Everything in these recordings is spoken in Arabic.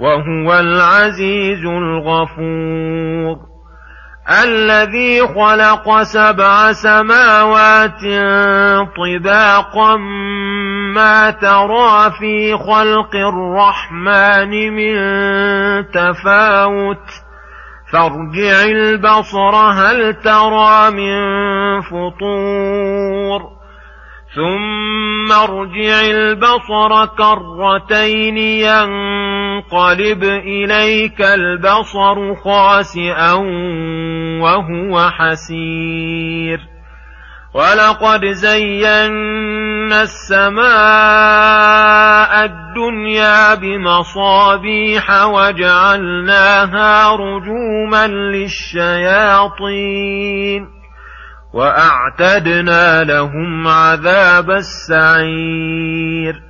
وهو العزيز الغفور الذي خلق سبع سماوات طباقا ما ترى في خلق الرحمن من تفاوت فارجع البصر هل ترى من فطور ثم ارجع البصر كرتين ينقلب إليك البصر خاسئا وهو حسير. ولقد زينا السماء الدنيا بمصابيح وجعلناها رجوما للشياطين. وأعتدنا لهم عذاب السعير.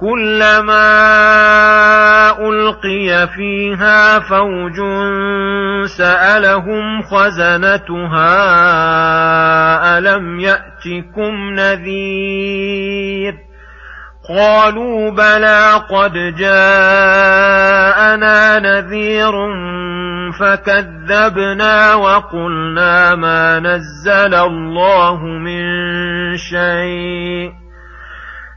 كلما ألقي فيها فوج سألهم خزنتها ألم يأتكم نذير قالوا بلى قد جاءنا نذير فكذبنا وقلنا ما نزل الله من شيء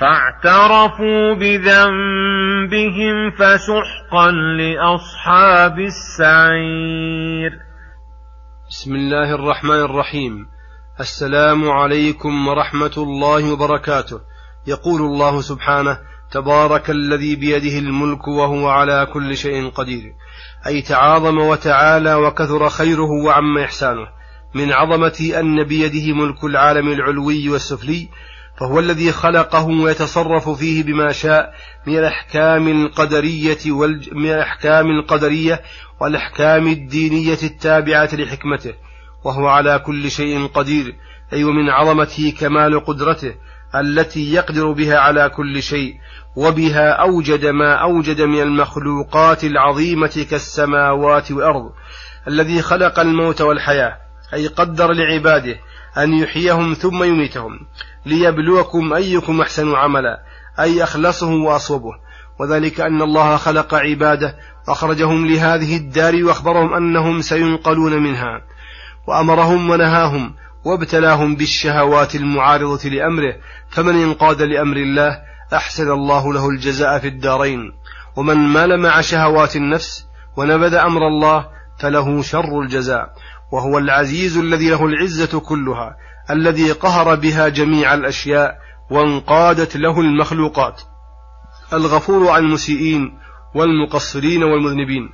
فاعترفوا بذنبهم فسحقا لأصحاب السعير. بسم الله الرحمن الرحيم. السلام عليكم ورحمة الله وبركاته. يقول الله سبحانه تبارك الذي بيده الملك وهو على كل شيء قدير. أي تعاظم وتعالى وكثر خيره وعم إحسانه. من عظمة أن بيده ملك العالم العلوي والسفلي فهو الذي خلقه ويتصرف فيه بما شاء من الأحكام القدرية والج... من الأحكام القدرية والأحكام الدينية التابعة لحكمته وهو على كل شيء قدير أي ومن عظمته كمال قدرته التي يقدر بها على كل شيء وبها أوجد ما أوجد من المخلوقات العظيمة كالسماوات والأرض الذي خلق الموت والحياة أي قدر لعباده أن يحييهم ثم يميتهم ليبلوكم أيكم أحسن عملا أي أخلصه وأصوبه وذلك أن الله خلق عباده وأخرجهم لهذه الدار وأخبرهم أنهم سينقلون منها. وأمرهم ونهاهم وابتلاهم بالشهوات المعارضة لأمره فمن انقاد لأمر الله أحسن الله له الجزاء في الدارين. ومن مال مع شهوات النفس ونبذ أمر الله فله شر الجزاء. وهو العزيز الذي له العزة كلها الذي قهر بها جميع الأشياء وانقادت له المخلوقات الغفور عن المسيئين والمقصرين والمذنبين.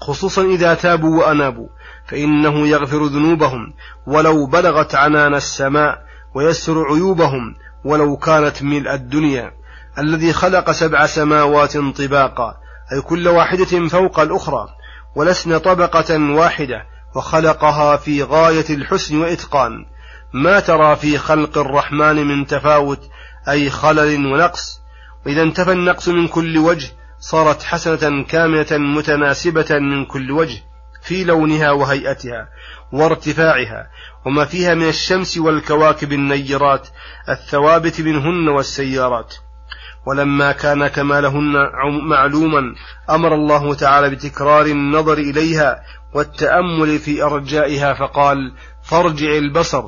خصوصا إذا تابوا وأنابوا فإنه يغفر ذنوبهم ولو بلغت عنان السماء ويسر عيوبهم ولو كانت ملء الدنيا. الذي خلق سبع سماوات طباقا أي كل واحدة فوق الأخرى ولسن طبقة واحدة وخلقها في غاية الحسن وإتقان. ما ترى في خلق الرحمن من تفاوت أي خلل ونقص. وإذا انتفى النقص من كل وجه صارت حسنة كاملة متناسبة من كل وجه في لونها وهيئتها وارتفاعها. وما فيها من الشمس والكواكب النيرات الثوابت منهن والسيارات. ولما كان كمالهن معلوما أمر الله تعالى بتكرار النظر إليها والتأمل في أرجائها فقال فارجع البصر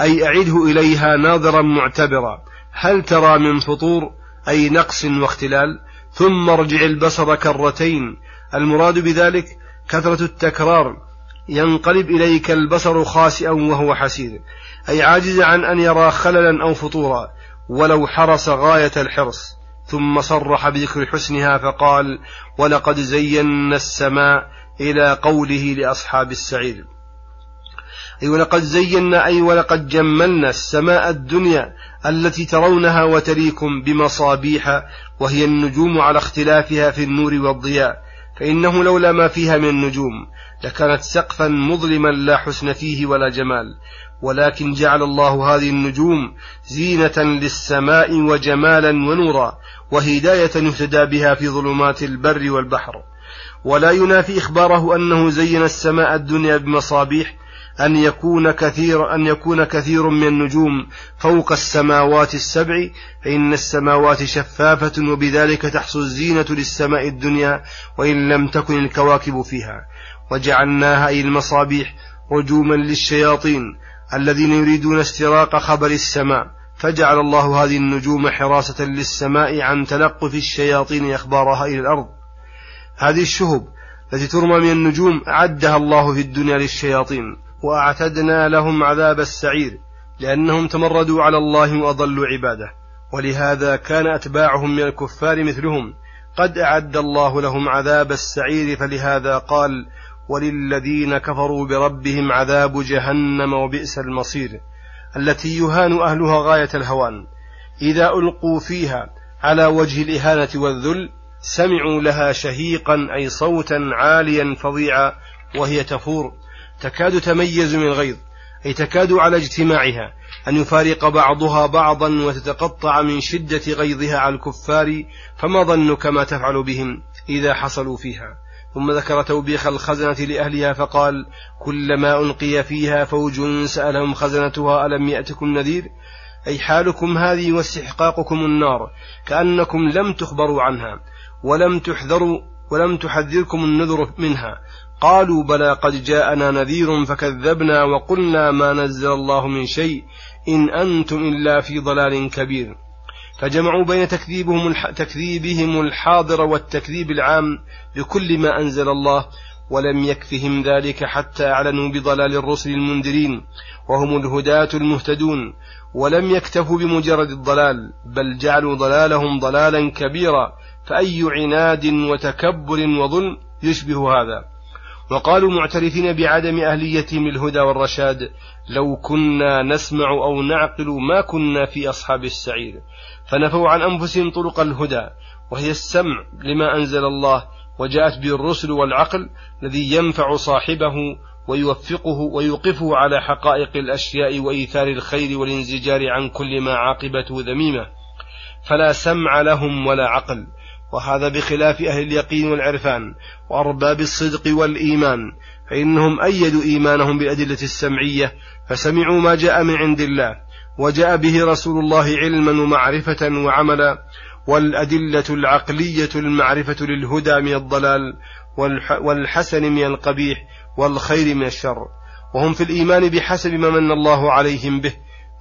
أي أعده إليها ناظرا معتبرا. هل ترى من فطور؟ أي نقص واختلال. ثم ارجع البصر كرتين. المراد بذلك كثرة التكرار. ينقلب إليك البصر خاسئا وهو حسير. أي عاجز عن أن يرى خللا أو فطورا ولو حرص غاية الحرص. ثم صرح بذكر حسنها فقال ولقد زينا السماء إلى قوله لأصحاب السعير. أي ولقد زينا أي ولقد جملنا السماء الدنيا التي ترونها وتريكم بمصابيح وهي النجوم على اختلافها في النور والضياء. فإنه لولا ما فيها من النجوم لكانت سقفا مظلما لا حسن فيه ولا جمال. ولكن جعل الله هذه النجوم زينة للسماء وجمالا ونورا وهداية يهتدى بها في ظلمات البر والبحر. ولا ينافي إخباره أنه زين السماء الدنيا بمصابيح أن يكون كثير أن يكون كثير من النجوم فوق السماوات السبع فإن السماوات شفافة وبذلك تحصل الزينة للسماء الدنيا وإن لم تكن الكواكب فيها. وجعلناها أي المصابيح رجوما للشياطين الذين يريدون استراق خبر السماء. فجعل الله هذه النجوم حراسة للسماء عن تلقف الشياطين أخبارها إلى الأرض. هذه الشهب التي ترمى من النجوم أعدها الله في الدنيا للشياطين وأعتدنا لهم عذاب السعير لأنهم تمردوا على الله وأضلوا عباده ولهذا كان أتباعهم من الكفار مثلهم قد أعد الله لهم عذاب السعير فلهذا قال وللذين كفروا بربهم عذاب جهنم وبئس المصير التي يهان أهلها غاية الهوان إذا ألقوا فيها على وجه الإهانة والذل سمعوا لها شهيقا أي صوتا عاليا فظيعا وهي تفور. تكاد تميز من الغيظ أي تكاد على اجتماعها أن يفارق بعضها بعضا وتتقطع من شدة غيظها على الكفار فما ظنك ما تفعل بهم إذا حصلوا فيها. ثم ذكر توبيخ الخزنة لأهلها فقال كلما ألقي فيها فوج سألهم خزنتها ألم يأتكم نذير؟ أي حالكم هذه واستحقاقكم النار كأنكم لم تخبروا عنها. ولم تحذروا ولم تحذركم النذر منها. قالوا بلى قد جاءنا نذير فكذبنا وقلنا ما نزل الله من شيء إن أنتم إلا في ضلال كبير. فجمعوا بين تكذيبهم تكذيبهم الحاضر والتكذيب العام بكل ما أنزل الله ولم يكفهم ذلك حتى أعلنوا بضلال الرسل المنذرين وهم الهداة المهتدون. ولم يكتفوا بمجرد الضلال بل جعلوا ضلالهم ضلالا كبيرا. فأي عناد وتكبر وظلم يشبه هذا. وقالوا معترفين بعدم أهليتهم للهدى والرشاد لو كنا نسمع أو نعقل ما كنا في أصحاب السعير. فنفوا عن أنفسهم طرق الهدى وهي السمع لما أنزل الله وجاءت به الرسل والعقل الذي ينفع صاحبه ويوفقه ويوقفه على حقائق الأشياء وإيثار الخير والانزجار عن كل ما عاقبته ذميمة. فلا سمع لهم ولا عقل. وهذا بخلاف أهل اليقين والعرفان وأرباب الصدق والإيمان فإنهم أيدوا إيمانهم بالأدلة السمعية فسمعوا ما جاء من عند الله وجاء به رسول الله علما ومعرفة وعملا والأدلة العقلية المعرفة للهدى من الضلال والحسن من القبيح والخير من الشر وهم في الإيمان بحسب ما من الله عليهم به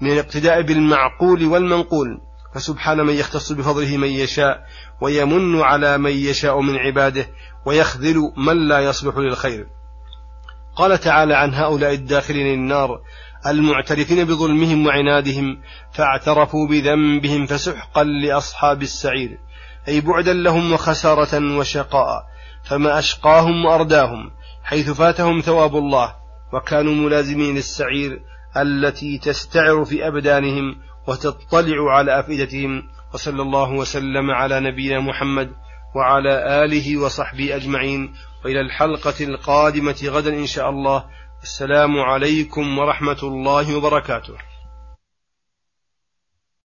من الاقتداء بالمعقول والمنقول. فسبحان من يختص بفضله من يشاء ويمن على من يشاء من عباده ويخذل من لا يصلح للخير. قال تعالى عن هؤلاء الداخلين النار المعترفين بظلمهم وعنادهم فاعترفوا بذنبهم فسحقا لأصحاب السعير. أي بعدا لهم وخسارة وشقاء فما أشقاهم وأرداهم حيث فاتهم ثواب الله وكانوا ملازمين للسعير التي تستعر في أبدانهم وتطلع على أفئدتهم وصلى الله وسلم على نبينا محمد وعلى آله وصحبه أجمعين. وإلى الحلقة القادمة غدا إن شاء الله. السلام عليكم ورحمة الله وبركاته.